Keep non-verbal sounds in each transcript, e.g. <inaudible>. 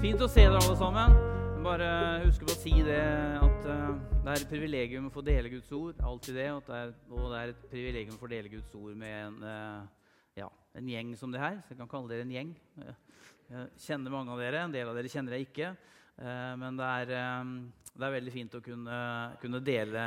Fint å se dere alle sammen. Bare husk på å si det at uh, det er et privilegium å få dele Guds ord. Alltid det. Det er, og det er et privilegium å få dele Guds ord med en, uh, ja, en gjeng som det her. Så jeg kan kalle dere en gjeng. Jeg kjenner mange av dere. En del av dere kjenner jeg ikke. Men det er, det er, veldig fint å kunne, kunne, dele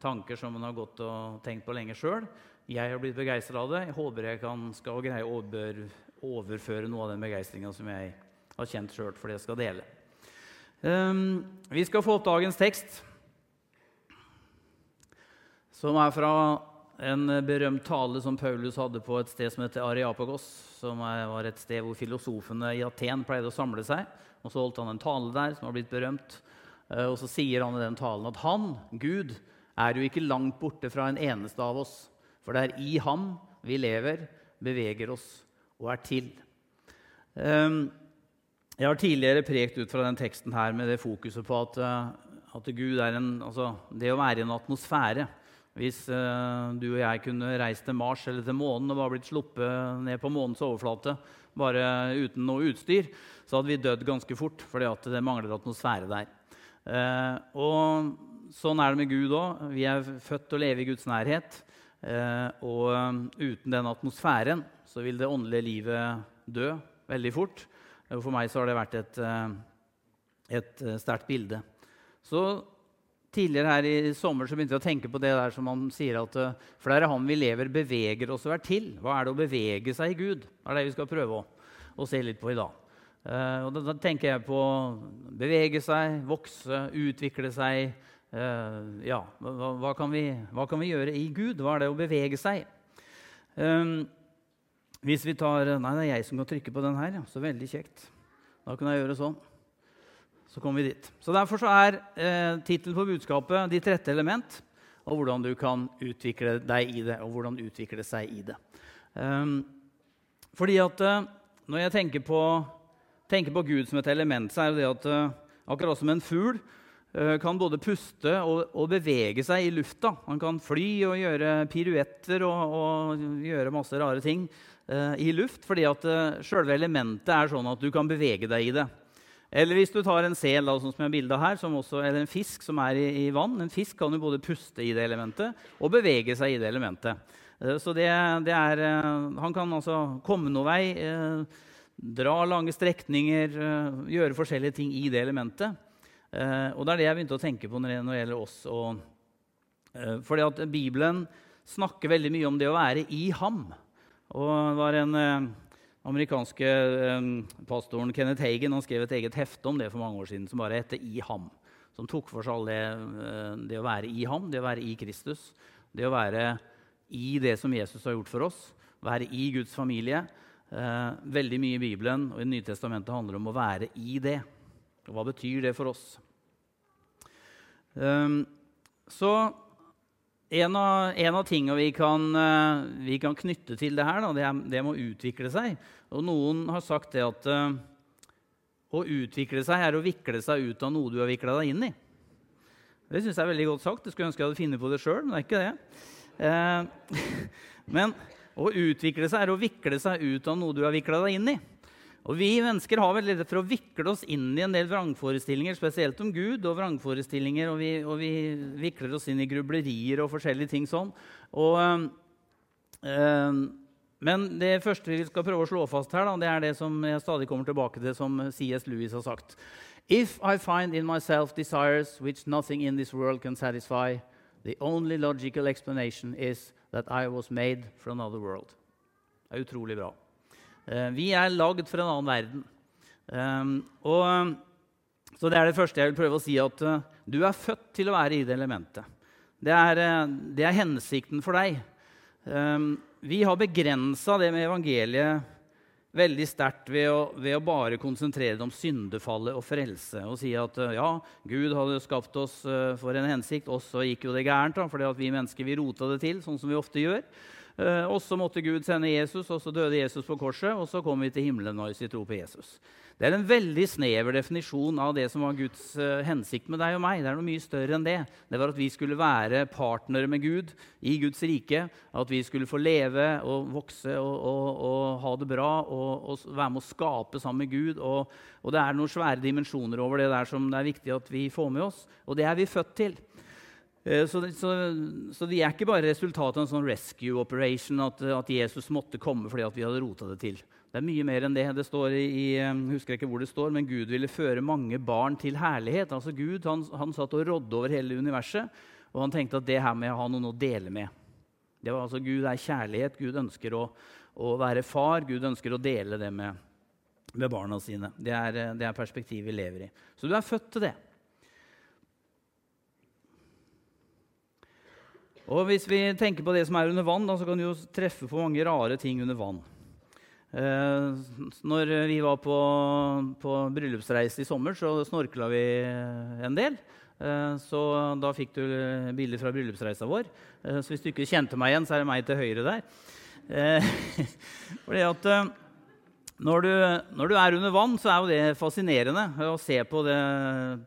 tanker som man har gått og tenkt på lenge sjøl. Jeg har blitt begeistra av det. Jeg håper jeg kan, skal greie å over, overføre noe av den begeistringa som jeg har kjent sjøl, for det jeg skal dele. Um, vi skal få opp dagens tekst, som er fra en berømt tale som Paulus hadde på et sted som heter Areapagos, som var et sted hvor filosofene i Aten pleide å samle seg. Og Så holdt han en tale der som har blitt berømt. Eh, og så sier han i den talen at han, Gud, er jo ikke langt borte fra en eneste av oss. For det er i ham vi lever, beveger oss og er til. Um, jeg har tidligere prekt ut fra den teksten her med det fokuset på at, eh, at Gud er en, altså det å være i en atmosfære. Hvis uh, du og jeg kunne reist til Mars eller til månen og bare blitt sluppet ned på månens overflate bare uten noe utstyr, så hadde vi dødd ganske fort fordi det mangler atmosfære der. Uh, og sånn er det med Gud òg. Vi er født til å leve i Guds nærhet. Og uten den atmosfæren så vil det åndelige livet dø veldig fort. For meg så har det vært et, eh, et eh, sterkt bilde. Så Tidligere her i sommer så begynte jeg å tenke på det der som han sier at eh, For det er han vi lever, beveger oss hver til. Hva er det å bevege seg i Gud? Det er det vi skal prøve å, å se litt på i dag. Og da, tenker jeg på bevege seg, vokse, utvikle seg. Uh, ja, hva, hva, kan vi, hva, kan vi, gjøre i Gud? Hva er det å bevege seg? Hvis vi tar Nei, det er jeg som kan trykke på den her. Så veldig kjekt. Da kan jeg gjøre sånn. Så kommer vi dit. Så Derfor så er eh, tittelen på budskapet 'Ditt rette element', og hvordan du kan utvikle deg i det, og hvordan utvikle seg i det. Um, fordi at uh, når jeg tenker på, tenker på, Gud som et element, så er det at uh, akkurat som en fugl uh, kan både puste og, og, bevege seg i lufta. Han kan fly og gjøre piruetter og, og gjøre masse rare ting i luft, fordi at uh, selve elementet er sånn at du kan bevege deg i det. Eller hvis du tar en sel, da, sånn som jeg bildet her, også, eller en fisk som er i, i, vann. En fisk kan jo både puste i det elementet og bevege seg i det elementet. Uh, så det, det er, Han kan altså komme noen vei, dra lange strekninger, gjøre forskjellige ting i det elementet. og det er det jeg begynte å tenke på når det, gjelder oss. Fordi at Bibelen snakker veldig mye om det å være i ham. Og det var en eh, amerikanske eh, pastoren Kenneth Hagen han skrev et eget hefte om det for mange år siden som bare heter 'I ham'. Som tok for seg det, eh, det, å være i ham, det å være i Kristus. Det å være i det som Jesus har gjort for oss. Være i Guds familie. Eh, veldig mye i Bibelen og i Nytestamentet handler om å være i det. Og hva betyr det for oss? Um, så en av, en av tingene vi kan, eh, vi kan, knytte til det her, da, det, er, det, må utvikle seg. Og noen har sagt det at uh, å utvikle seg er å vikle seg ut av noe du har vikla deg inn i. Det syns jeg er veldig godt sagt. Jeg skulle ønske jeg hadde funnet på det sjøl, men det er ikke det. Uh, <laughs> men å utvikle seg er å vikle seg ut av noe du har vikla deg inn i. Og Vi mennesker har veldig lett for å vikle oss inn i en del vrangforestillinger, spesielt om Gud. og vrangforestillinger, og vi, og vi vikler oss inn i grublerier og forskjellige ting sånn. Og, øh, men det første vi skal prøve å slå fast her, da, det er det som jeg stadig kommer tilbake til, som C.S. Lewis har sagt. If I find in myself desires which nothing in this world can satisfy, the only logical explanation is that I was made for another world. Det er utrolig bra. Eh, vi er lagd for en annen verden. Ehm, og, så det er det første jeg vil prøve å si, at eh, du er født til å være i det elementet. Det er, eh, det er hensikten for deg. Ehm, vi har begrensa det med evangeliet veldig sterkt ved, ved, å bare konsentrere det om syndefallet og frelse. Og si at ja, Gud hadde skapt oss for en hensikt, og så gikk jo det gærent. da, fordi vi mennesker vi rota det til, sånn som vi ofte gjør. Eh, og så måtte Gud sende Jesus, og så døde Jesus på korset, og så kom vi til himmelen når vi tror på Jesus. Det er en veldig snever definisjon av det som var Guds uh, hensikt med deg og meg. Det er noe mye større enn det. Det var at vi skulle være partnere med Gud i Guds rike. At vi skulle få leve og vokse og, og, og ha det bra og, og være med å skape sammen med Gud. Og, det er noen svære dimensjoner over det der som det er viktig at vi får med oss. Og det er vi født til. Eh, så, så, så de er ikke bare resultatet av en sånn rescue operation, at, at Jesus måtte komme fordi vi hadde rota det til. Det er mye mer enn det. Det står i, husker jeg ikke hvor det står, men Gud ville føre mange barn til herlighet. Altså Gud han, han satt og rådde over hele universet, og han tenkte at det her med å ha noen å dele med. Det var altså Gud er kjærlighet. Gud ønsker å, å være far. Gud ønsker å dele det med, med barna sine. Det er, det er perspektivet vi lever i. Så du er født til det. Og Hvis vi tenker på det som er under vann, da, så kan du jo treffe på mange rare ting under vann. Eh, når vi var på, på, bryllupsreise i sommer, så snorkla vi en del. Eh, så da fikk du bilder fra bryllupsreisa vår. Eh, så hvis du ikke kjente meg igjen, så er det meg til høyre der. Eh, <laughs> fordi at eh, når du, når du, er under vann, så er jo det fascinerende å se på det,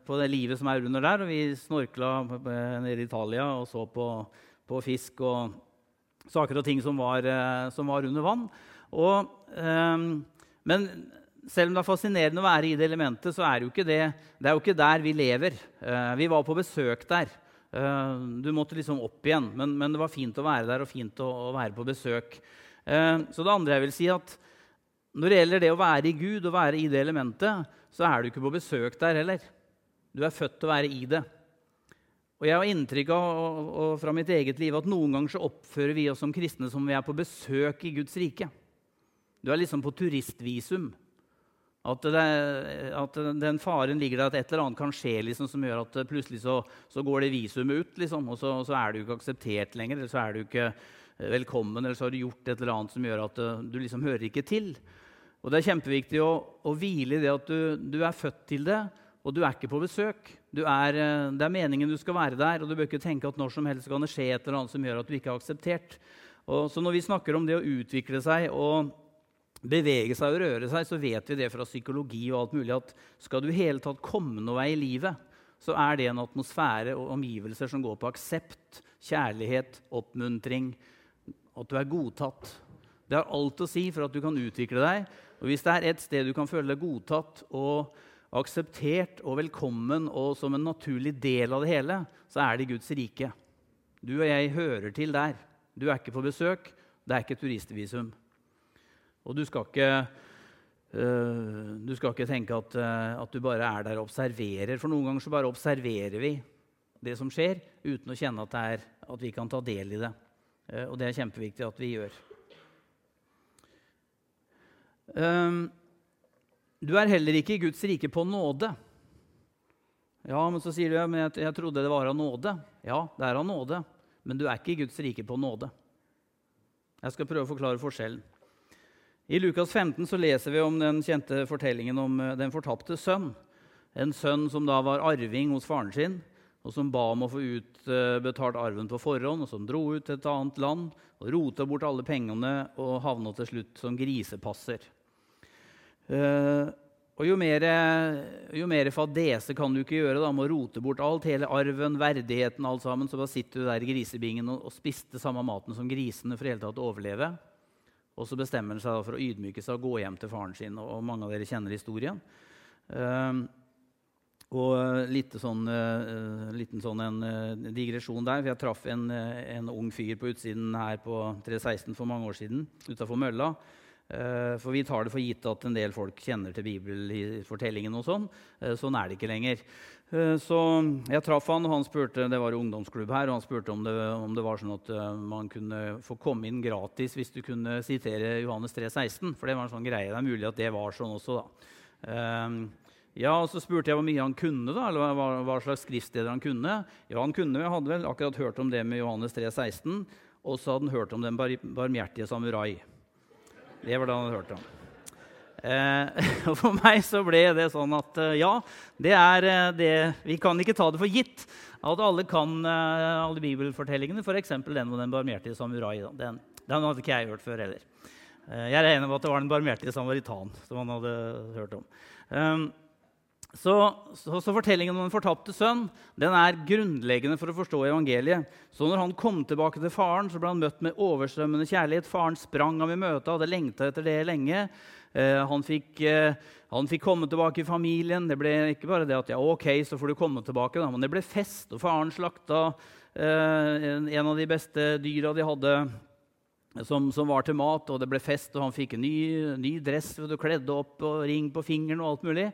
på det livet som er under der. Og vi snorkla nede i Italia og så på på fisk og saker og ting som var, eh, som var under vann. Og, um, men selv om det er fascinerende å være i det elementet, så er det jo ikke det, det jo ikke der vi lever. Uh, vi var på besøk der. Uh, du måtte liksom opp igjen, men, men, det var fint å være der og fint å, å være på besøk. Så det andre jeg vil si at når det gjelder det å være i Gud og være i det elementet, så er du ikke på besøk der heller. Du er født til å være i det. Og jeg har inntrykk av og, fra mitt eget liv at noen ganger så oppfører vi oss som kristne som vi er på besøk i Guds rike. Du er liksom på turistvisum. At, det, at, den faren ligger der at et eller annet kan skje liksom, som gjør at plutselig så, så går det visumet ut, liksom, og så, så, er du ikke akseptert lenger. Eller så er du ikke velkommen, eller så har du gjort et eller annet som gjør at uh, du liksom hører ikke til. Og Det er kjempeviktig å, å hvile i det at du, du er født til det, og du er ikke på besøk. Er, eh, det er meningen du skal være der, og du bør ikke tenke at når som helst kan det skje et eller annet som gjør at du ikke er akseptert. Og, så når vi snakker om det å utvikle seg og bevege seg og røre seg, så vet vi det fra psykologi og alt mulig at skal du i hele tatt komme noe vei i livet, så er det en atmosfære og omgivelser som går på aksept, kjærlighet, oppmuntring, at du er godtatt. Det har alt å si for at du kan utvikle deg. Og hvis det er et sted du kan føle deg godtatt og akseptert og velkommen og som en naturlig del av det hele, så er det Guds rike. Du og jeg hører til der. Du er ikke på besøk. Det er ikke turistvisum. Og du skal ikke, uh, du skal ikke tenke at, uh, at, du bare er der og observerer. For noen ganger så bare observerer vi det som skjer, uten å kjenne at, er, at vi kan ta del i det. Uh, og det er kjempeviktig at vi gjør. Um, du er heller ikke i Guds rike på nåde. Ja, men så sier du men jeg, jeg trodde det var av nåde. Ja, det er av nåde, men du er ikke i Guds rike på nåde. Jeg skal prøve å forklare forskjellen. I Lukas 15 så leser vi om den kjente fortellingen om eh, den fortapte sønn. En sønn som da var arving hos faren sin, og som ba om å få utbetalt arven på forhånd, og som dro ut til et annet land og rota bort alle pengene og havna til slutt som grisepasser. Uh, og jo mer, fadese kan du ikke gjøre da, med å rote bort alt, hele arven, verdigheten, alt sammen. Så bare sitter du der i grisebingen og, og spiste samme maten som grisene for hele tatt å overleve. Og så bestemmer han seg for å ydmyke seg og gå hjem til faren sin. Og, mange av dere kjenner historien. Uh, og litt sånn, uh, liten sånn en uh, digresjon der. for Jeg traff en, en, ung fyr på utsiden her på 316 for mange år siden utafor mølla. Eh, for vi tar det for gitt at en del folk kjenner til bibelfortellingen. og Sånn eh, Sånn er det ikke lenger. Eh, så jeg traff han, og han spurte, det var ungdomsklubb her, og han spurte om det, om det var sånn at man kunne få komme inn gratis hvis du kunne sitere Johannes 3, 16. For det var en sånn greie. Det er mulig at det var sånn også, da. Ja, og Så spurte jeg hvor mye han kunne, da, eller hva, hva slags skriftsteder han kunne. Ja, han kunne, Jeg hadde vel akkurat hørt om det med Johannes 3, 16, og så hadde han hørt om den bar barmhjertige samurai. Det var det han hadde hørt om. Eh, <laughs> for meg så ble det sånn at eh, ja, det er eh, det Vi kan ikke ta det for gitt at alle kan eh, alle bibelfortellingene, f.eks. den om den barmhjertige samurai. Den, den, hadde ikke jeg hørt før heller. Eh, jeg regner med at det var den barmhjertige samaritan som han hadde hørt om. Um, Så, så, så, Fortellingen om den fortapte sønn den er grunnleggende for å forstå evangeliet. Så når han kom tilbake til faren, så ble han møtt med overstrømmende kjærlighet. Faren sprang ham i møte, hadde lengta etter det lenge. Eh, han, fikk, eh, han, fikk, komme tilbake i familien. Det ble ikke bare det at ja, ok, så får du komme tilbake, da, men det ble fest. Og faren slakta eh, en, av de beste dyra de hadde. Som, som, var til mat, og det ble fest, og han fikk en ny, ny dress. Du kledde opp og ring på fingeren og alt mulig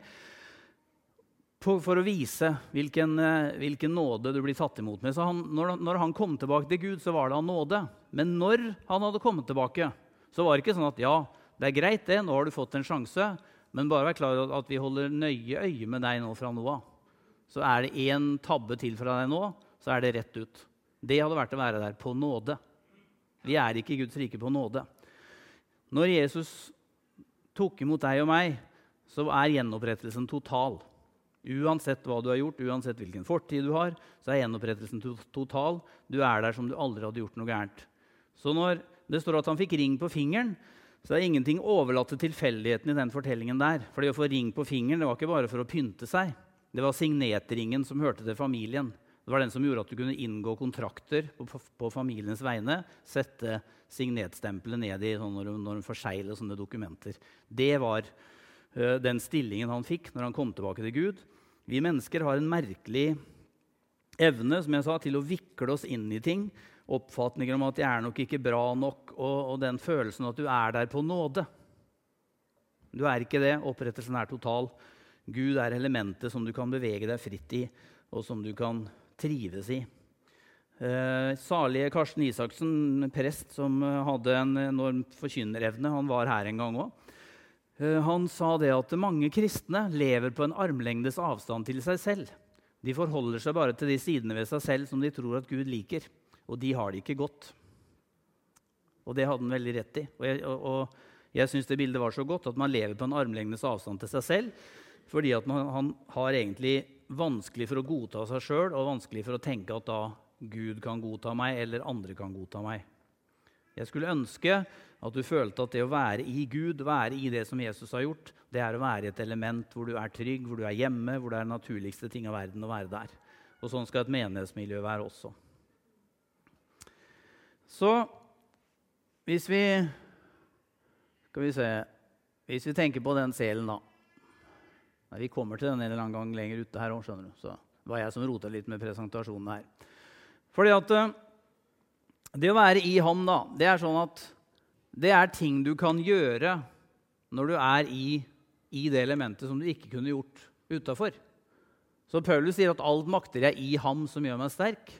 for, å vise hvilken, eh, hvilken, nåde du blir tatt imot med. Så han, når, når, han kom tilbake til Gud, så var det av nåde. Men når han hadde kommet tilbake, så var det ikke sånn at ja, det er greit, det, nå har du fått en sjanse, men bare vær klar over at vi holder nøye øye med deg nå fra nå av. Så er det én tabbe til fra deg nå, så er det rett ut. Det hadde vært å være der på nåde. Vi er ikke i Guds rike på nåde. Når Jesus tok imot deg og meg, så er gjenopprettelsen total. Uansett hva du har gjort, uansett hvilken fortid du har, så er gjenopprettelsen total. Du er der som du aldri hadde gjort noe gærent. Så når det står at han fikk ring på fingeren, så er ingenting overlatt til tilfeldigheten i den fortellingen der. For det å få ring på fingeren det var ikke bare for å pynte seg. Det var signetringen som hørte til familien. Det var den som gjorde at du kunne inngå kontrakter på, familiens vegne. Sette signetstempelet ned i sånn når, når de forsegler sånne dokumenter. Det var uh, den stillingen han fikk når han kom tilbake til Gud. Vi mennesker har en merkelig evne som jeg sa, til å vikle oss inn i ting. Oppfatninger om at de er nok ikke bra nok, og, og den følelsen at du er der på nåde. Du er ikke det. Opprettelsen er total. Gud er elementet som du kan bevege deg fritt i, og som du kan trives i. Eh, salige Karsten Isaksen, prest som hadde en enorm forkynnerevne, han var her en gang òg. Eh, han sa det at mange kristne lever på en armlengdes avstand til seg selv. De forholder seg bare til de sidene ved seg selv som de tror at Gud liker. Og de har det ikke godt. Og det hadde han veldig rett i. Og jeg, og, og syns det bildet var så godt at man lever på en armlengdes avstand til seg selv. Fordi at man, han har egentlig vanskelig for å godta seg sjøl og vanskelig for å tenke at da Gud kan godta meg, eller andre kan godta meg. Jeg skulle ønske at du følte at det å være i Gud, være i det som Jesus har gjort, det er å være i et element hvor du er trygg, hvor du er hjemme, hvor det er den naturligste ting av verden å være der. Og sånn skal et menighetsmiljø være også. Så hvis vi Skal vi se Hvis vi tenker på den selen, da Nei, Vi kommer til den en eller annen gang lenger ute her òg, skjønner du. Så det var jeg som rota litt med presentasjonen her. Fordi at eh, det å være i ham, da, det er sånn at det er ting du kan gjøre når du er i, i det elementet som du ikke kunne gjort utafor. Så Paulus sier at alt makter jeg i ham som gjør meg sterk.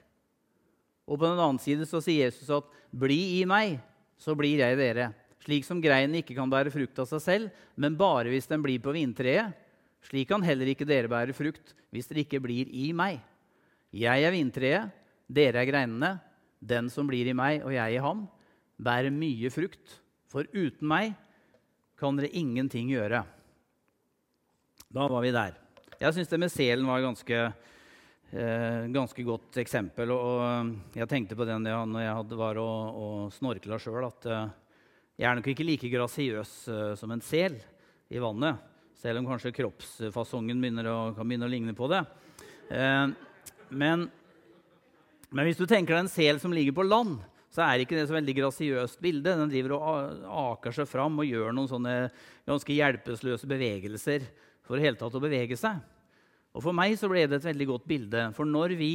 Og på den annen side så sier Jesus at 'bli i meg, så blir jeg i dere'. Slik som greinen ikke kan bære frukt av seg selv, men bare hvis den blir på vintreet. Slik kan heller ikke dere bære frukt hvis dere ikke blir i meg. Jeg er vintreet, dere er greinene. Den som blir i meg og jeg i ham, bærer mye frukt. For uten meg kan dere ingenting gjøre. Da var vi der. Jeg syns det med selen var et ganske, eh, ganske godt eksempel. Og, jeg tenkte på det når jeg hadde, var og, og snorkla sjøl, at eh, jeg er nok ikke like grasiøs eh, som en sel i vannet. Selv om kanskje kroppsfasongen begynner å, kan begynne å ligne på det. Eh, men men hvis du tenker deg en sel som ligger på land, så er ikke det så veldig grasiøst bilde. Den driver og aker seg fram og gjør noen sånne ganske hjelpeløse bevegelser for i hele tatt å bevege seg. Og For meg så ble det et veldig godt bilde. For når vi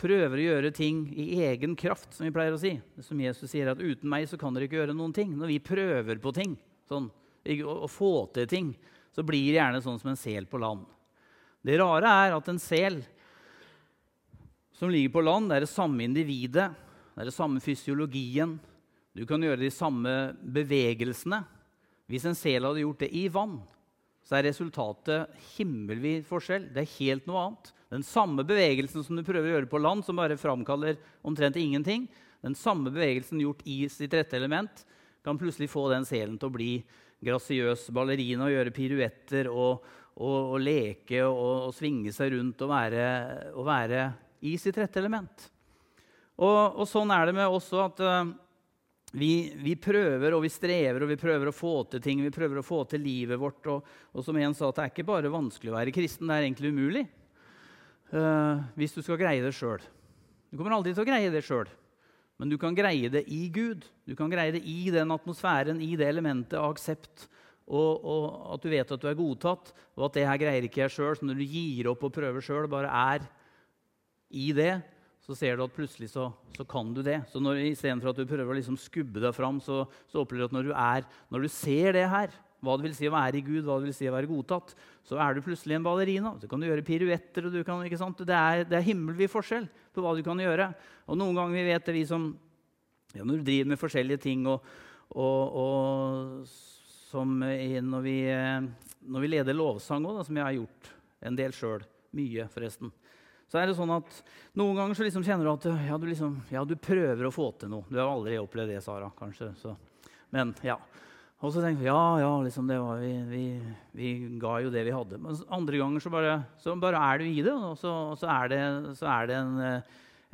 prøver å gjøre ting i egen kraft, som vi pleier å si Som Jesus sier at 'uten meg så kan dere ikke gjøre noen ting'. Når vi prøver på ting, sånn, å få til ting, så blir det gjerne sånn som en sel på land. Det rare er at en sel som ligger på land, det er det samme individet, det er det samme fysiologien. Du kan gjøre de samme bevegelsene. Hvis en sel hadde gjort det i vann, så er resultatet himmelvid forskjell. Det er helt noe annet. Den samme bevegelsen som du prøver å gjøre på land, som bare framkaller omtrent ingenting, den samme bevegelsen gjort i sitt rette element, kan plutselig få den selen til å bli grasiøs ballerina og gjøre piruetter og, og, og leke og, og, svinge seg rundt og være, og være i sitt rette element. Og, og sånn er det med også at uh, vi, vi, prøver og vi strever og vi prøver å få til ting. Vi prøver å få til livet vårt. Og, og som en sa, det er ikke bare vanskelig å være kristen, det er egentlig umulig. Uh, hvis du skal greie det sjøl. Du kommer aldri til å greie det sjøl, men du kan greie det i Gud. Du kan greie det i den atmosfæren, i det elementet av aksept. Og, og, at du vet at du er godtatt, og at det her greier ikke jeg sjøl. Så når du gir opp og prøver sjøl, bare er i det, så ser du at plutselig så, så kan du det. Så når, Istedenfor at du prøver å liksom skubbe deg fram, så, så, opplever du at når du, er, når du ser det her, hva det vil si å være i Gud, hva det vil si å være godtatt, så er du plutselig en ballerina. Så kan du gjøre piruetter. og du kan, ikke sant? Det er, det er himmelvid forskjell på hva du kan gjøre. Og noen ganger vi vet det, vi som ja, Når du driver med forskjellige ting og, og, og som når vi, når vi leder lovsang òg, som jeg har gjort en del sjøl, mye forresten, så er det sånn at noen ganger så liksom kjenner du at ja, du, liksom, ja, du prøver å få til noe. Du har aldri opplevd det, Sara. kanskje. Så. Men ja. Og så tenker du ja, ja, liksom det var, vi, vi, vi, ga jo det vi hadde. Men andre ganger så bare, så bare er du i det, og så, så er det, så er det en,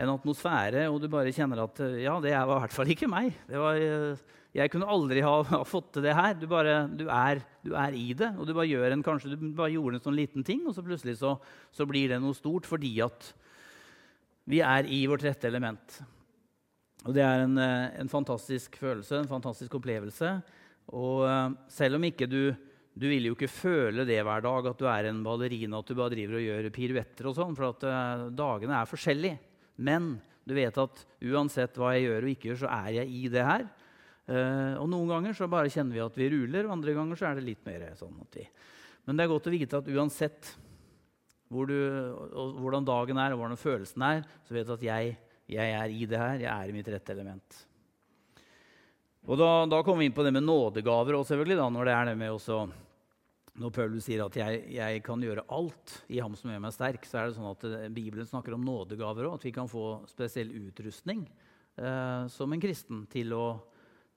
en, atmosfære, og du bare kjenner at ja, det var i hvert fall ikke meg. Var jeg kunne aldri ha, <laughs> ha fått til det her. Du, bare, du, er, du, er, i det. Og du bare, gjør en, kanskje, du bare gjorde en sånn liten ting, og så plutselig så, så, blir det noe stort fordi at vi er i vårt rette element. Og det er en, eh, en fantastisk følelse, en fantastisk opplevelse. Og selv om ikke du du vil jo ikke føle det hver dag, at du er en ballerina, at du bare driver og gjør piruetter og sånn, for at dagene er forskjellige. Men du vet at uansett hva jeg gjør og ikke gjør, så er jeg i det her. Uh, og Noen ganger så bare kjenner vi at vi ruler, og andre ganger så er det litt mer sånn at vi Men det er godt å vite at uansett hvor du, hvordan dagen er, og hvordan følelsen er, så vet du at jeg, jeg, er i det her. Jeg er i mitt rette element. Og Da, da kommer vi inn på det med nådegaver også, selvfølgelig. Da, når det er det med også, når Paulus sier at jeg, jeg, kan gjøre alt i ham som gjør meg sterk, så er det sånn at eh, Bibelen snakker om nådegaver òg. At vi kan få spesiell utrustning eh, som en kristen til å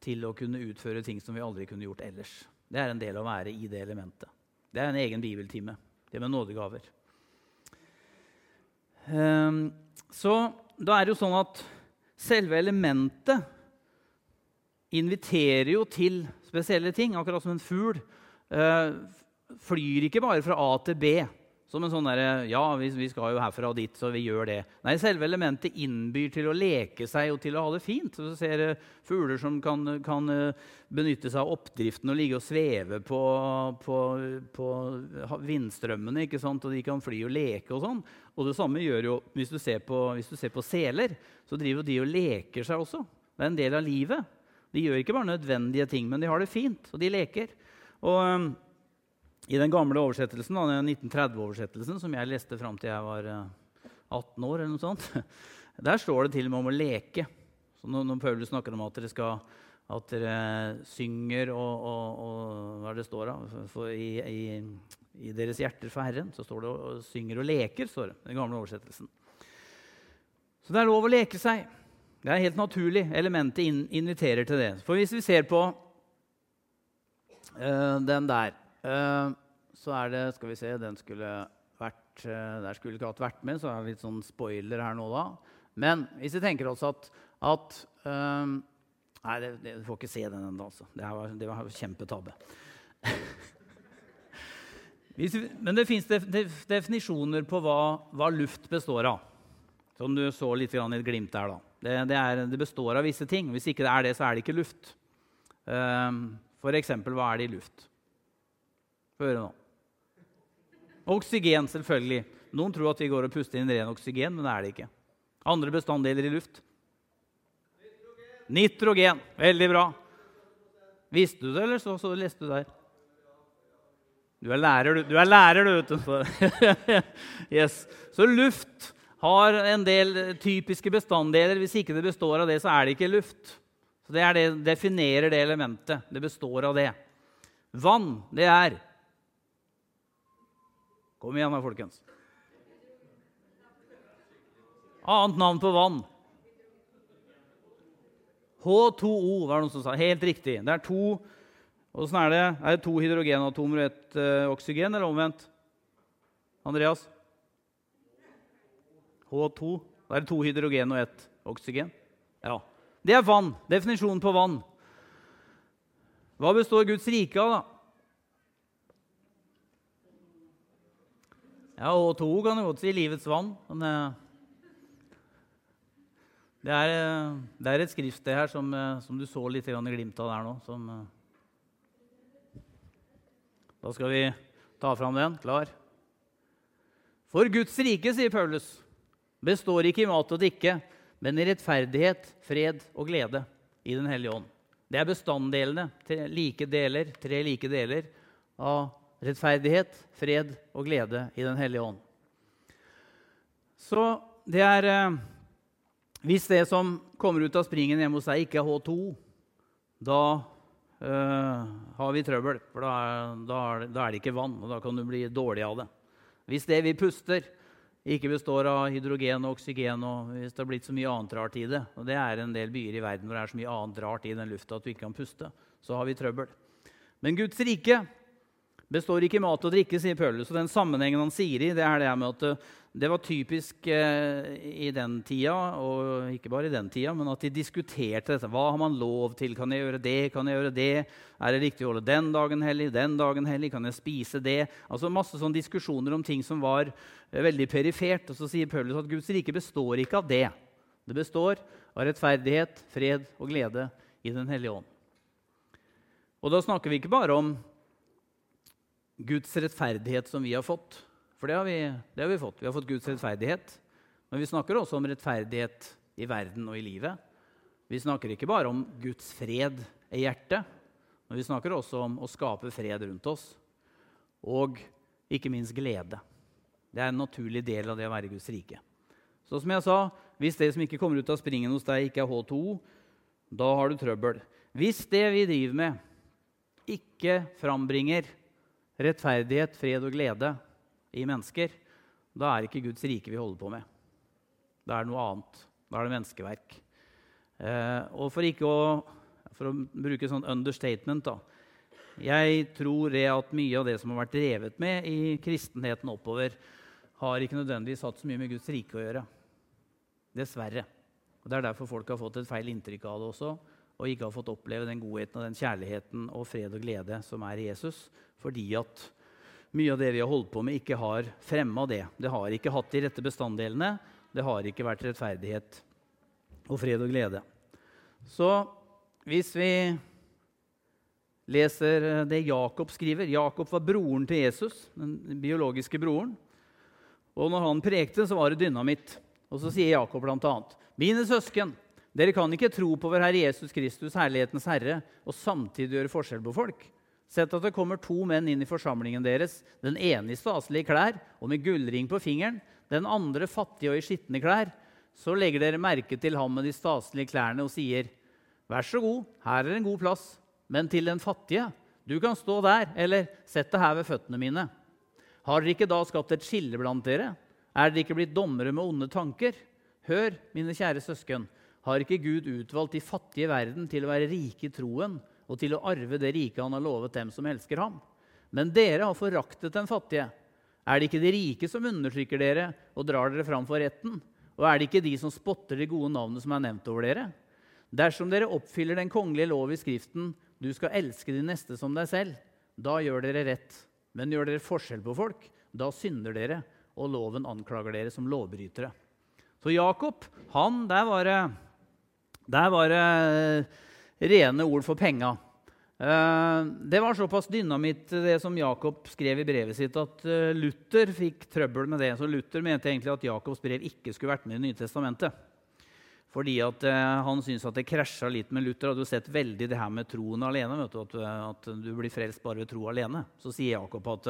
til å kunne utføre ting som vi aldri kunne gjort ellers. Det er en del av å være i det elementet. Det er en egen bibeltime. Det med nådegaver. Eh, så da er det jo sånn at selve elementet inviterer jo til spesielle ting, akkurat som en fugl. Uh, flyr ikke bare fra A til B som en sånn derre Ja, vi, vi, skal jo herfra og dit, så vi gjør det. Nei, selve elementet innbyr til å leke seg og til å ha det fint. Så ser du fugler som kan, kan uh, benytte seg av oppdriften og ligge og sveve på, på, på vindstrømmene. ikke sant? Og de kan fly og leke og sånn. Og det samme gjør jo hvis du ser på, hvis du ser på seler. Så driver de og leker seg også. Det er en del av livet. De gjør ikke bare nødvendige ting, men de har det fint, og de leker. Og... I den gamle oversettelsen, den 1930-oversettelsen, som jeg leste fram til jeg var 18 eh, år, eller noe sånt, <laughs> der står det til og med om å leke. Så når, Paulus snakker om at dere, skal, at dere synger og, og, og hva det står da, i, i, i, deres hjerter for Herren, så står det og synger og leker. står det, den gamle oversettelsen. Så det er lov å leke seg. Det er helt naturlig. Elementet inviterer til det. For hvis vi ser på uh, den der så er det Skal vi se Den skulle vært eh, Der skulle ikke hatt vært med, så er det litt sånn spoiler her nå, da. Men hvis vi tenker oss at, at um, Nei, du får ikke se den ennå, altså. Det var, det var kjempetabbe. <laughs> Men det fins definisjoner på hva, hva, luft består av. Som du så litt i et glimt der. da. Det, det, er, det, består av visse ting. Hvis ikke det er det, så er det ikke luft. Um, eksempel, hva er det i luft? Få høre nå. Oksygen, selvfølgelig. Noen tror at vi går og puster inn ren oksygen, men det er det ikke. Andre bestanddeler i luft? Nitrogen. Nitrogen. Veldig bra. Visste du det, eller så, så leste du der? Du er lærer, du. Du er lærer, du, vet du. <laughs> yes. Så luft har en del typiske bestanddeler. Hvis ikke det består av det, så er det ikke luft. Så Det det, definerer det elementet. Det består av det. Vann, det er Kom igjen da, folkens. Annet navn på vann. H2O var det noen som sa. Helt riktig. Det er to Åssen er det? Er det to hydrogenatomer og ett uh, oksygen, eller omvendt? Andreas? H2. Da er det to hydrogen og ett oksygen? Ja. det er vann. Definisjonen på vann. Hva består Guds rike av, da? Ja, og to kan du godt si livets vann. Eh, det er, eh, det er et skriftsted her som, eh, som, du så litt i glimt av der nå. Som, da skal vi ta fram den. Klar? For Guds rike, sier Paulus, består ikke i mat og drikke, men i rettferdighet, fred og glede i Den hellige ånd. Det er bestanddelene, tre like deler, tre like deler av rettferdighet, fred og glede i Den hellige ånd. Så det er eh, Hvis det som kommer ut av springen hjemme hos deg, ikke er H2, da eh, har vi trøbbel. For da er, da, er, da er, det ikke vann, og da kan du bli dårlig av det. Hvis det vi puster, ikke består av hydrogen og oksygen, og hvis det har blitt så mye annet rart i det, og det er en del byer i verden hvor det er så mye annet rart i den lufta at du ikke kan puste, så har vi trøbbel. Men Guds rike består ikke i mat og drikke, sier Paulus. Og den sammenhengen han sier i, det er det med at eh, det var typisk eh, i den tida, og ikke bare i den tida, men at de diskuterte dette. Hva har man lov til? Kan jeg gjøre det? Kan jeg gjøre det? Er det riktig å holde den dagen hellig? Den dagen hellig? Kan jeg spise det? Altså Masse sånne diskusjoner om ting som var eh, veldig perifert. Og så sier Paulus at Guds rike består ikke av det. Det består av rettferdighet, fred og glede i Den hellige ånd. Og da snakker vi ikke bare om Guds rettferdighet som vi har fått. For det har, vi, det har vi fått. Vi har fått Guds rettferdighet. Men vi snakker også om rettferdighet i verden og i livet. Vi snakker ikke bare om Guds fred i hjertet, men vi snakker også om å skape fred rundt oss. Og ikke minst glede. Det er en naturlig del av det å være Guds rike. Så som jeg sa, Hvis det som ikke kommer ut av springen hos deg, ikke er H2, da har du trøbbel. Hvis det vi driver med, ikke frambringer rettferdighet, fred og glede i mennesker, da er det ikke Guds rike vi holder på med. Da er det noe annet. Da er det menneskeverk. Eh, og for ikke å, for å bruke sånn understatement da, Jeg tror det at mye av det som har vært drevet med i kristenheten oppover, har ikke nødvendigvis hatt så mye med Guds rike å gjøre. Dessverre. Og Det er derfor folk har fått et feil inntrykk av det også, og ikke har fått oppleve den godheten og den kjærligheten og fred og glede som er i Jesus fordi at mye av det vi har holdt på med, ikke har fremma det. Det har ikke hatt de rette bestanddelene. Det har ikke vært rettferdighet og fred og glede. Så hvis vi leser det Jakob skriver Jakob var broren til Jesus, den biologiske broren. Og når han prekte, så var det dynamitt. Og så sier Jakob bl.a.: Mine søsken, dere kan ikke tro på vår Herre Jesus Kristus, herlighetens Herre, og samtidig gjøre forskjell på folk. Sett at det kommer to menn inn i forsamlingen deres, den ene i staselige klær og med gullring på fingeren, den andre fattig og i skitne klær. Så legger dere merke til ham med de staselige klærne og sier, 'Vær så god, her er en god plass.' Men til den fattige, 'Du kan stå der', eller 'Sett deg her ved føttene mine'. Har dere ikke da skapt et skille blant dere? Er dere ikke blitt dommere med onde tanker? Hør, mine kjære søsken, har ikke Gud utvalgt de fattige i verden til å være rike i troen og til å arve det riket han har lovet dem som elsker ham. Men dere har foraktet den fattige. Er det ikke de rike som undertrykker dere og drar dere fram for retten? Og er det ikke de som spotter de gode navnene som er nevnt over dere? Dersom dere oppfyller den kongelige lov i Skriften, du skal elske de neste som deg selv, da gjør dere rett. Men gjør dere forskjell på folk, da synder dere, og loven anklager dere som lovbrytere. Så Jakob, han, der var det, der var det rene ord for penga. Eh, det var såpass dynamitt, det som Jakob skrev i brevet sitt, at eh, Luther fikk trøbbel med det. Så Luther mente egentlig at Jakobs brev ikke skulle vært med i Nye Testamentet. Fordi at Han syntes at det krasja litt med Luther. Hadde jo sett veldig det her med troen alene. Du, at, at, du blir frelst bare ved tro alene. Så sier Jakob at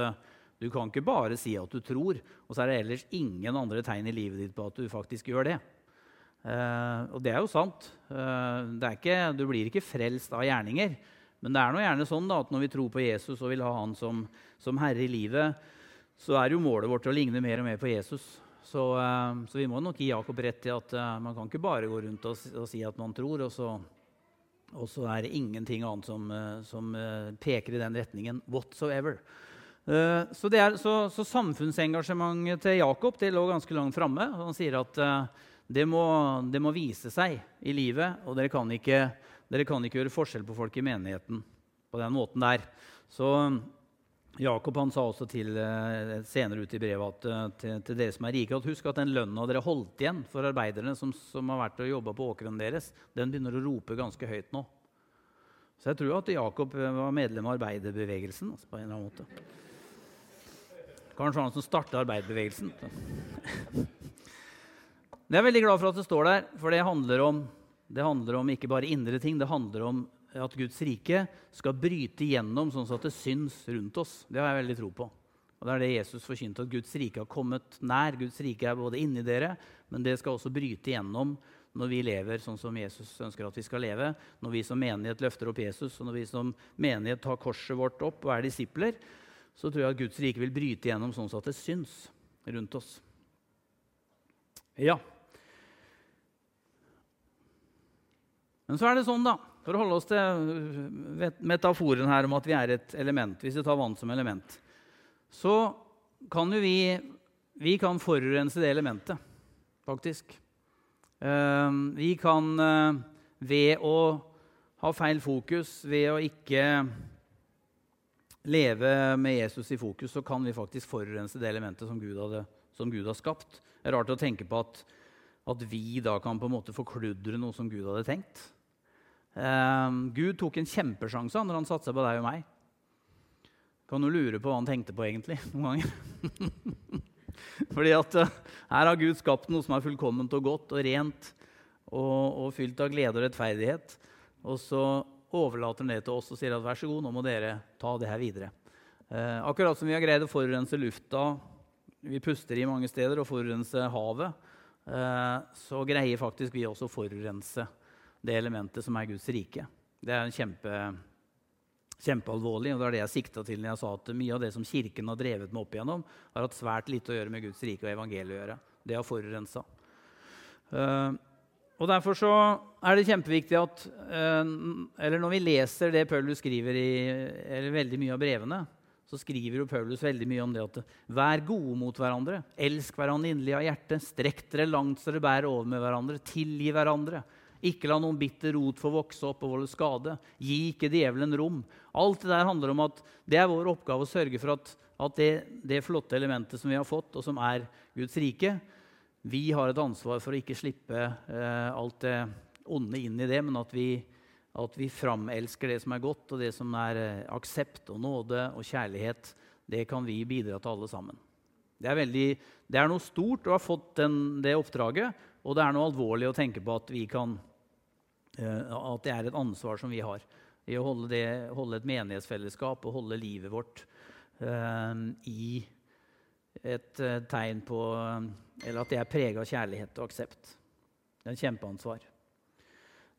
du kan ikke bare si at du tror, og så er det ellers ingen andre tegn i livet ditt på at du faktisk gjør det. Uh, og det er jo sant. Uh, ikke, du blir ikke frelst av gjerninger. Men det er nå gjerne sånn da, at når vi tror på Jesus og vil ha han som, som, herre i livet, så er jo målet vårt å ligne mer og mer på Jesus. Så, uh, så vi må nok gi Jakob rett til at man kan ikke bare gå rundt og, og si at man tror, og så, og så, er det ingenting annet som, som peker i den retningen whatsoever. Så, er, så, samfunnsengasjementet til Jakob det lå ganske langt framme. Han sier at det må, det må, vise seg i livet. Og dere kan, ikke, dere kan ikke gjøre forskjell på folk i menigheten på den måten der. Så Jakob han sa også til, eh, senere ut i brevet at, eh, til, til, dere som er rike, at husk at den lønna dere holdt igjen for arbeiderne som, som har vært og jobba på åkrene deres, den begynner å rope ganske høyt nå. Så jeg tror at Jakob var medlem av arbeiderbevegelsen. Altså på en eller annen måte. Kanskje han som starta arbeiderbevegelsen. Jeg er veldig glad for at det står der, for det handler, om, det handler om ikke bare indre ting. Det handler om at Guds rike skal bryte igjennom sånn at det syns rundt oss. Det har jeg veldig tro på. Og Det er det Jesus forkynte, at Guds rike har kommet nær. Guds rike er både inni dere, men det skal også bryte igjennom når vi lever sånn som Jesus ønsker at vi skal leve. Når vi som menighet løfter opp Jesus, og når vi som menighet tar korset vårt opp og er disipler, så tror jeg at Guds rike vil bryte igjennom sånn at det syns rundt oss. Ja. Men så er det sånn, da, for å holde oss til øh, metaforen her om at vi er et element, hvis vi tar vann som element, så kan jo vi vi kan forurense det elementet, faktisk. Ehm, vi kan øh, ved å ha feil fokus, ved å ikke leve med Jesus i fokus, så kan vi faktisk forurense det elementet som Gud, hadde, som Gud har skapt. Det er rart å tenke på at, at vi da kan på en måte forkludre noe som Gud hadde tenkt. Um, Gud tok en kjempesjanse når han satsa på deg og meg. Kan du lure på hva han tenkte på egentlig <laughs> noen ganger? <laughs> Fordi at uh, her har Gud skapt noe som er fullkomment og godt og rent og, og fylt av glede og rettferdighet. Og så overlater han det til oss og sier at vær så god, nå må dere ta det her videre. Eh, akkurat som vi har greid å forurense lufta, vi puster i mange steder, og forurense havet, eh, så greier faktisk vi også å forurense det elementet som er Guds rike. Det er kjempe, kjempealvorlig, og det er det jeg sikta til når jeg sa at mye av det som Kirken har drevet med opp igjennom, har hatt svært lite å gjøre med Guds rike og evangeliet å gjøre. Det har forurensa. Uh, og Derfor så er det kjempeviktig at uh, eller når vi leser det Paulus skriver i eller veldig mye av brevene, så skriver jo Paulus veldig mye om det at vær gode mot hverandre. Elsk hverandre inderlig av hjertet. Strekk dere langt så dere bærer over med hverandre. Tilgi hverandre. Ikke la noen bitter rot få vokse opp og volde skade. Gi ikke djevelen rom. Alt det der handler om at det er vår oppgave å sørge for at, at det, det, flotte elementet som vi har fått, og som er Guds rike, vi har et ansvar for å ikke slippe eh, alt det onde inn i det, men at vi, at vi framelsker det som er godt, og det som er eh, aksept og nåde og kjærlighet. Det kan vi bidra til alle sammen. Det er, veldig, det er noe stort å ha fått den, det oppdraget, og det er noe alvorlig å tenke på at kan Eh, at det er et ansvar som vi har i å holde, det, holde et menighetsfellesskap og holde livet vårt uh, i et uh, tegn på Eller at det er prega av kjærlighet og aksept. Det er et kjempeansvar.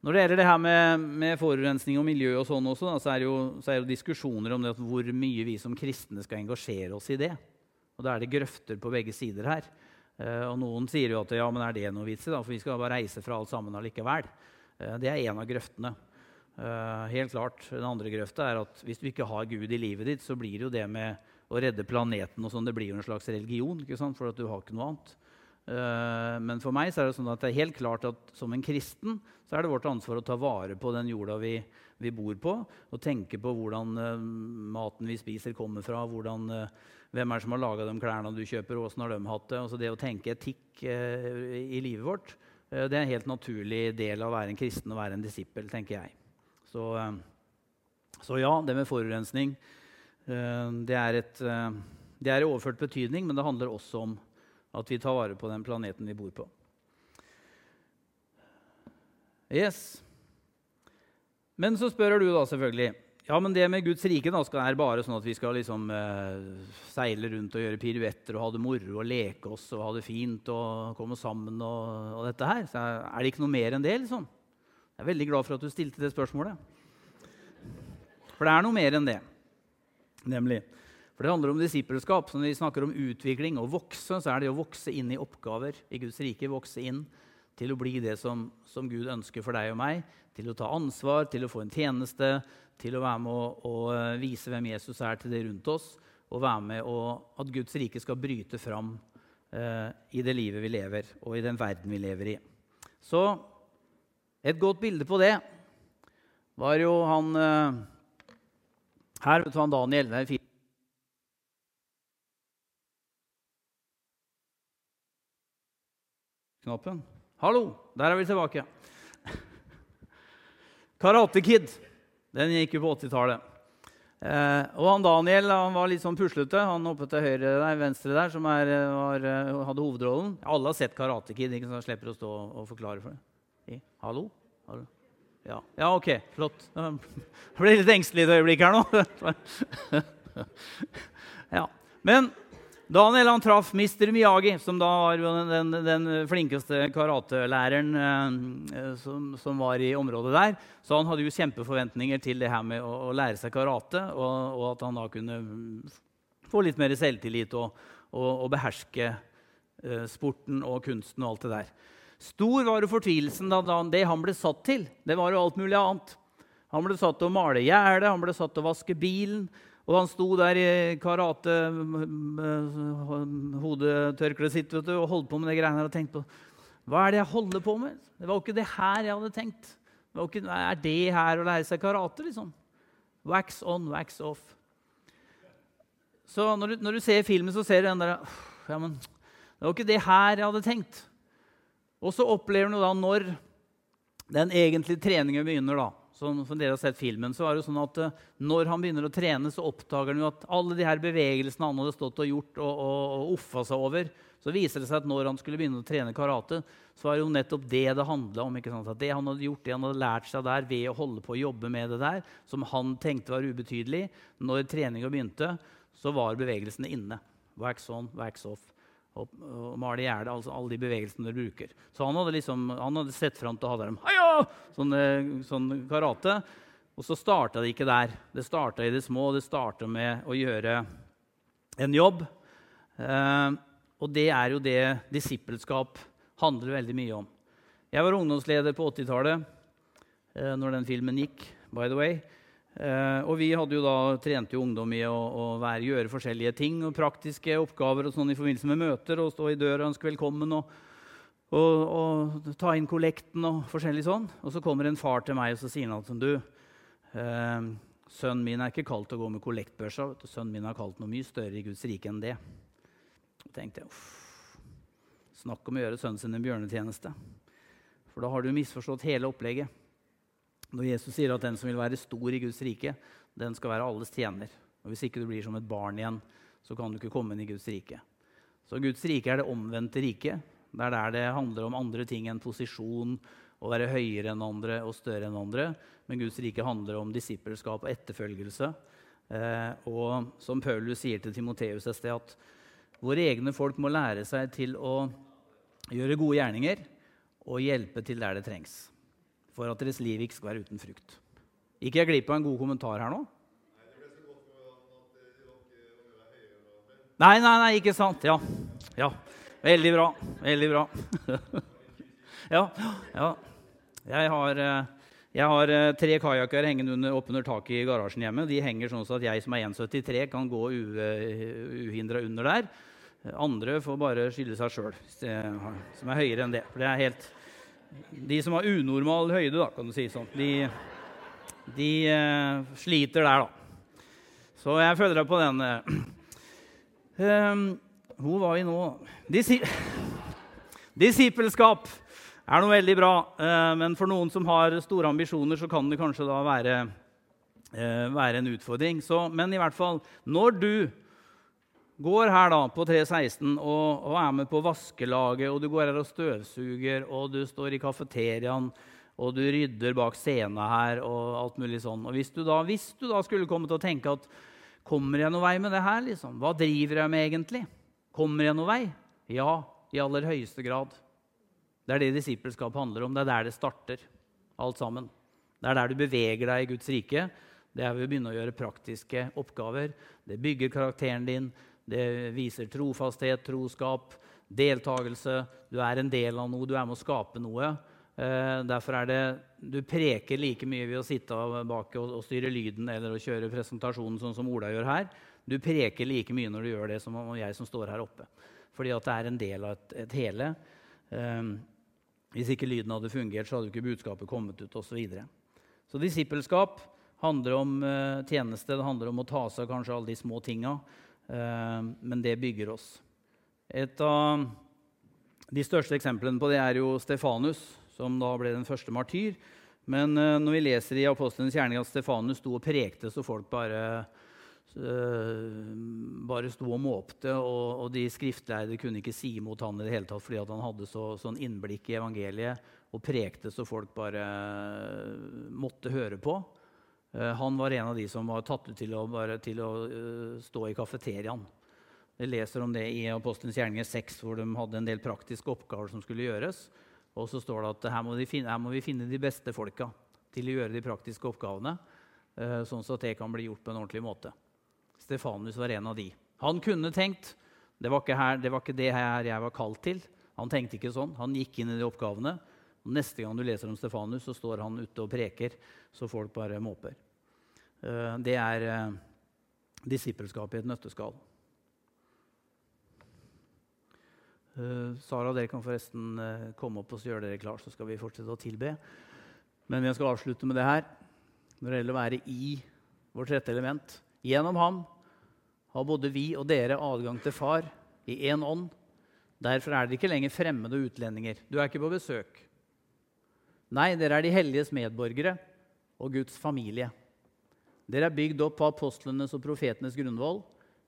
Når det gjelder det her med, med forurensning og miljø, og sånn også, da, så, er jo, så er det diskusjoner om det hvor mye vi som kristne skal engasjere oss i det. Og Da er det grøfter på begge sider her. Uh, og Noen sier jo at ja, men er det noe vits i, da? for vi skal bare reise fra alt sammen allikevel. Eh, det er en av grøftene. Eh, helt klart. Den andre grøfta er at hvis du ikke har Gud i livet ditt, så blir det jo det med å redde planeten og sånn, det blir jo en slags religion, ikke sant? for at du har ikke noe annet. Eh, men for meg er det sånn at det er helt klart at som en kristen så er det vårt ansvar å ta vare på den jorda vi, vi bor på, og tenke på hvordan maten vi spiser, kommer fra. Hvordan, hvem er det som har laga de klærne du kjøper, og åssen har de hatt det? Altså det å tenke etikk i livet vårt Eh, det er en helt naturlig del av å være en kristen og være en disippel, tenker jeg. Så, eh, så ja, det med forurensning eh, det er, et, det er i overført betydning, men det handler også om at vi tar vare på den planeten vi bor på. Yes. Men så spør du da selvfølgelig ja, men det med Guds rike da, skal være bare sånn at vi skal liksom, eh, seile rundt og gjøre piruetter og ha det moro og leke oss og ha det fint og komme sammen og, og dette her. Så er det ikke noe mer enn det, liksom? Jeg er veldig glad for at du stilte det spørsmålet. For det er noe mer enn det, nemlig. For det handler om disippelskap. Så når vi snakker om utvikling og vokse, så er det å vokse inn i oppgaver i Guds rike. Vokse inn til å bli det som, som Gud ønsker for deg og meg. Til å ta ansvar, til å få en tjeneste, til å være med å, å eh, vise hvem Jesus er til det rundt oss, og være med å, at Guds rike skal bryte fram eh, i det livet vi lever, og i den verden vi lever i. Så et godt bilde på det var jo han eh, Her vet du han Daniel. Det er fint. Knappen. Hallo, der er vi tilbake. <laughs> Karate Kid. Den gikk jo på 80-tallet. Eh, og han Daniel han var litt sånn puslete. Han oppe til høyre der, venstre der, som er, var, hadde hovedrollen. Alle har sett Karate Kid, ikke så slipper å stå og forklare for det. Hallo? Hallo? Ja. ja, OK. Flott. <laughs> Jeg ble litt engstelig et øyeblikk her nå. <laughs> ja. Men Daniel han traff Mr. Miyagi, som da var den, den flinkeste karatelæreren eh, som, som, var i området der. Så han hadde jo kjempeforventninger til det her med å, å lære seg karate, og, og, at han da kunne få litt mer selvtillit og, og, og beherske eh, sporten og kunsten og alt det der. Stor var jo fortvilelsen da, da det han ble satt til. Det var jo alt mulig annet. Han ble satt til å male gjerdet, han ble satt til å vaske bilen. Og han sto der i karate, hodetørkleet sitt du, og holdt på med de greiene her og tenkte på hva er det jeg holder på med. Det var jo ikke det her jeg hadde tenkt. Det ikke, er det her å lære seg karate? liksom? Wax on, wax off. Så når du, når du ser filmen, så ser du den der ja, men, Det var ikke det her jeg hadde tenkt. Og så opplever du da når den egentlige treningen begynner. da, som, som, dere har sett filmen, så er det sånn at uh, når han begynner å trene, så oppdager han jo at alle de her bevegelsene han hadde stått og gjort og, og, og offa seg over, så viser det seg at når han skulle begynne å trene karate, så var det jo nettopp det det handla om. ikke sant? At det han hadde gjort, det han hadde lært seg der ved å holde på å jobbe med det der, som han tenkte var ubetydelig, når treninga begynte, så var bevegelsene inne. Wax on, wax off og, og male i hjel altså alle de bevegelsene du bruker. Så han hadde, liksom, han hadde sett fram til å ha dem Haja! Sånn, sånn karate. Og så starta det ikke der. Det starta i det små. Det starta med å gjøre en jobb. Eh, og det er jo det disippelskap handler veldig mye om. Jeg var ungdomsleder på 80-tallet eh, når den filmen gikk. by the way. Eh, og vi hadde jo da trente jo ungdom i å, å være, gjøre forskjellige ting og praktiske oppgaver og sånn i forbindelse med møter. og Stå i døra og ønske velkommen og, og, og, ta inn kollekten og forskjellig sånn. Og så kommer en far til meg og så sier han at du, eh, sønnen min er ikke kalt å gå med kollektbørsa. Sønnen min har kalt noe mye større i Guds rike enn det. Og tenkte jeg, Snakk om å gjøre sønnen sin en bjørnetjeneste. For da har du misforstått hele opplegget. Når Jesus sier at den som vil være stor i Guds rike, den skal være alles tjener. Og Hvis ikke du blir som et barn igjen, så kan du ikke komme inn i Guds rike. Så Guds rike er det omvendte riket. Det er der det handler om andre ting enn posisjon, å være høyere enn andre og større enn andre. Men Guds rike handler om disippelskap og etterfølgelse. Eh, og som Paulus sier til Timoteus et sted, at våre egne folk må lære seg til å gjøre gode gjerninger og hjelpe til der det trengs for at deres liv ikke skal være uten frukt. Gikk jeg glipp av en god kommentar her nå? Nei, nei, nei, ikke sant. Ja. ja. Veldig bra. Veldig bra. <laughs> ja, ja. Jeg har, eh, jeg har eh, tre kajakker hengende under, oppunder taket i garasjen hjemme. De henger sånn at jeg som er 1,73, kan gå uhindra under der. Andre får bare skylde seg sjøl, som er høyere enn det. For det er helt de som har unormal høyde, da, kan du si sånn, de, de uh, sliter der, da. Så jeg følger deg på den. Uh, <clears throat> hvor var vi nå? Disi <laughs> Disippelskap er noe veldig bra. Uh, men for noen som har store ambisjoner, så kan det kanskje da være, være en utfordring. Så, men i hvert fall, når du går her da på 316 og, og, er med på vaskelaget, og du går her og støvsuger, og du står i kafeteriaen, og du rydder bak scenen her og alt mulig sånn. Og hvis du da, hvis du da skulle komme til å tenke at Kommer jeg noen vei med det her? liksom? Hva driver jeg med egentlig? Kommer jeg noen vei? Ja, i aller høyeste grad. Det er det disippelskap handler om. Det er der det starter, alt sammen. Det er der du beveger deg i Guds rike. Det er ved å begynne å gjøre praktiske oppgaver. Det bygger karakteren din. Det viser trofasthet, troskap, deltakelse. Du er en del av noe, du er med å skape noe. Eh, derfor er det Du preker like mye ved å sitte bak og, og styre lyden eller å kjøre presentasjonen sånn som Ola gjør her. Du preker like mye når du gjør det som jeg som står her oppe. Fordi at det er en del av et, et hele. Um, hvis ikke lyden hadde fungert, så hadde ikke budskapet kommet ut Og Så, videre. så disippelskap handler om uh, tjeneste, det handler om å ta seg av kanskje alle de små tinga. Uh, men det bygger oss. Et av de største eksemplene på det er jo Stefanus, som da ble den første martyr. Men uh, når vi leser i Apostlenes gjerning at Stefanus sto og prekte så folk bare, uh, bare sto og måpte, og, de skriftlærde kunne ikke si imot han i det hele tatt fordi han hadde så, sånn innblikk i evangeliet og prekte så folk bare måtte høre på. Han var en av de som var tatt ut til å, bare, til å stå i kafeteriaen. Vi leser om det i Apostelens gjerninger 6, hvor de hadde en del praktiske oppgaver som skulle gjøres. Og så står det at her må, de finne, her må vi finne de beste folka til å gjøre de praktiske oppgavene, eh, sånn at det kan bli gjort på en ordentlig måte. Stefanus var en av de. Han kunne tenkt det var ikke, her, det, var ikke det her jeg var kalt til. Han tenkte ikke sånn. Han gikk inn i de oppgavene. Neste gang du leser om Stefanus, så står han ute og preker, så folk bare måper. Eh, det er disippelskapet i et nøtteskall. Uh, Sara, dere kan forresten komme opp og gjøre dere klar, så skal vi fortsette å tilbe. Men vi skal avslutte med det her. Når det gjelder å være i vårt rette element. Gjennom ham har både vi og dere adgang til Far i én ånd. Derfor er dere ikke lenger fremmede utlendinger. Du er ikke på besøk. Nei, dere er de helliges medborgere og Guds familie. Dere er bygd opp på apostlenes og profetenes grunnvoll,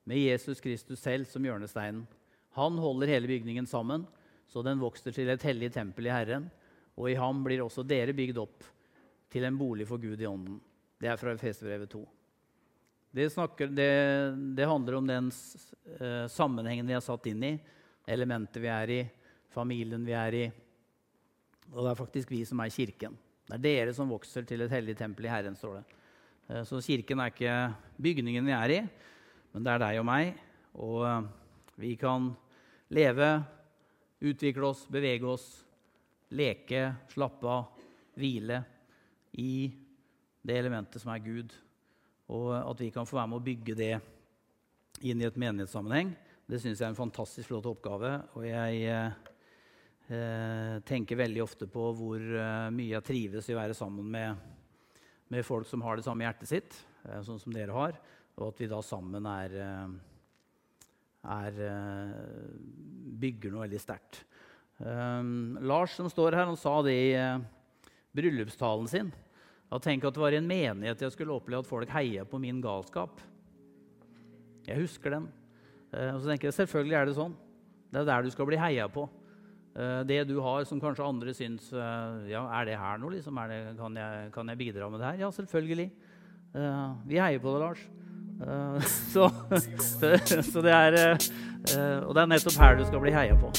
med Jesus Kristus selv som hjørnesteinen. Han holder hele bygningen sammen, så den vokser til et hellig tempel i Herren. Og i ham blir også dere bygd opp til en bolig for Gud i ånden. Det er fra Efesbrevet 2. Det, snakker, det, det, handler om den uh, sammenhengen vi er satt inn i, elementet vi er i, familien vi er i. Og det er faktisk vi som er kirken. Det er dere som vokser til et hellig tempel i Herren, står det. Uh, så kirken er ikke bygningen vi er i, men det er deg og meg. Og uh, vi kan leve, utvikle oss, bevege oss, leke, slappe av, hvile i det elementet som er Gud. Og at vi kan få være med å bygge det inn i et menighetssammenheng, det syns jeg er en fantastisk flott oppgave. Og jeg eh, tenker veldig ofte på hvor eh, mye jeg trives i å være sammen med, med folk som har det samme hjertet sitt, eh, sånn som dere har, og at vi da sammen er eh, er, eh, bygger noe veldig sterkt. Lars som står her, han sa det i bryllupstalen sin. At tenk at det var i en menighet jeg skulle oppleve at folk heia på min galskap. Jeg husker den. Og så tenker jeg, Selvfølgelig er det sånn. Det er der du skal bli heia på. Uh, det du har som kanskje andre syns ja, Er det her noe? Liksom? Det, kan, jeg, kan, jeg, bidra med det her? Ja, selvfølgelig. vi heier på det, Lars. Eh, <laughs> så, <laughs> så, det er eh, Og det er nettopp her du skal bli heia på.